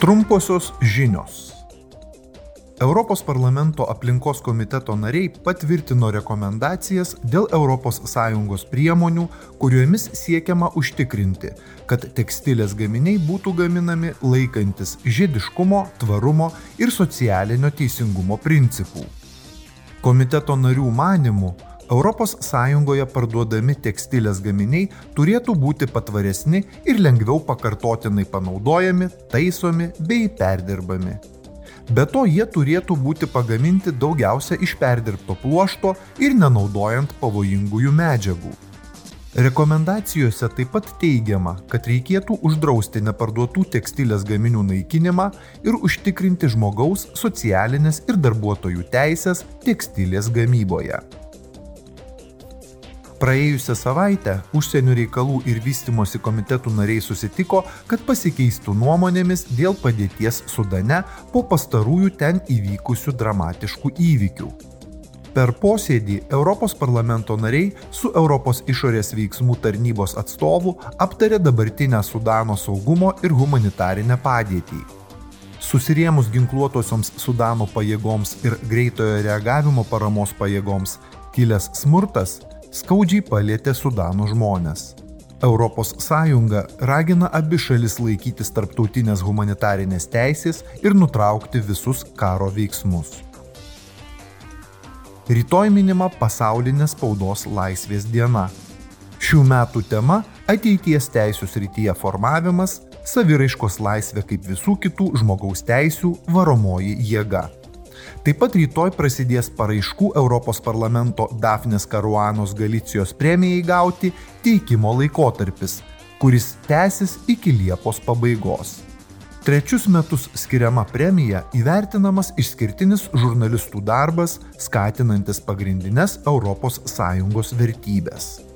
Trumposios žinios. Europos parlamento aplinkos komiteto nariai patvirtino rekomendacijas dėl ES priemonių, kuriomis siekiama užtikrinti, kad tekstilės gaminiai būtų gaminami laikantis žiediškumo, tvarumo ir socialinio teisingumo principų. Komiteto narių manimų, ES parduodami tekstilės gaminiai turėtų būti patvaresni ir lengviau pakartotinai panaudojami, taisomi bei perdirbami. Be to jie turėtų būti pagaminti daugiausia iš perdirbto pluošto ir nenaudojant pavojingųjų medžiagų. Rekomendacijose taip pat teigiama, kad reikėtų uždrausti neparduotų tekstilės gaminių naikinimą ir užtikrinti žmogaus socialinės ir darbuotojų teisės tekstilės gamyboje. Praėjusią savaitę užsienio reikalų ir vystimosi komitetų nariai susitiko, kad pasikeistų nuomonėmis dėl padėties Sudane po pastarųjų ten įvykusių dramatiškų įvykių. Per posėdį Europos parlamento nariai su Europos išorės veiksmų tarnybos atstovu aptarė dabartinę Sudano saugumo ir humanitarinę padėtį. Susirėmus ginkluotosioms Sudano pajėgoms ir greitojo reagavimo paramos pajėgoms kilęs smurtas skaudžiai palėtė Sudano žmonės. ES ragina abi šalis laikytis tarptautinės humanitarinės teisės ir nutraukti visus karo veiksmus. Rytoj minima pasaulinė spaudos laisvės diena. Šių metų tema - ateities teisų srityje formavimas, saviraiškos laisvė kaip visų kitų žmogaus teisių varomoji jėga. Taip pat rytoj prasidės paraiškų Europos parlamento Dafnės Karuanos Galicijos premijai gauti teikimo laikotarpis, kuris tęsis iki Liepos pabaigos. Trečius metus skiriama premija įvertinamas išskirtinis žurnalistų darbas, skatinantis pagrindinės ES vertybės.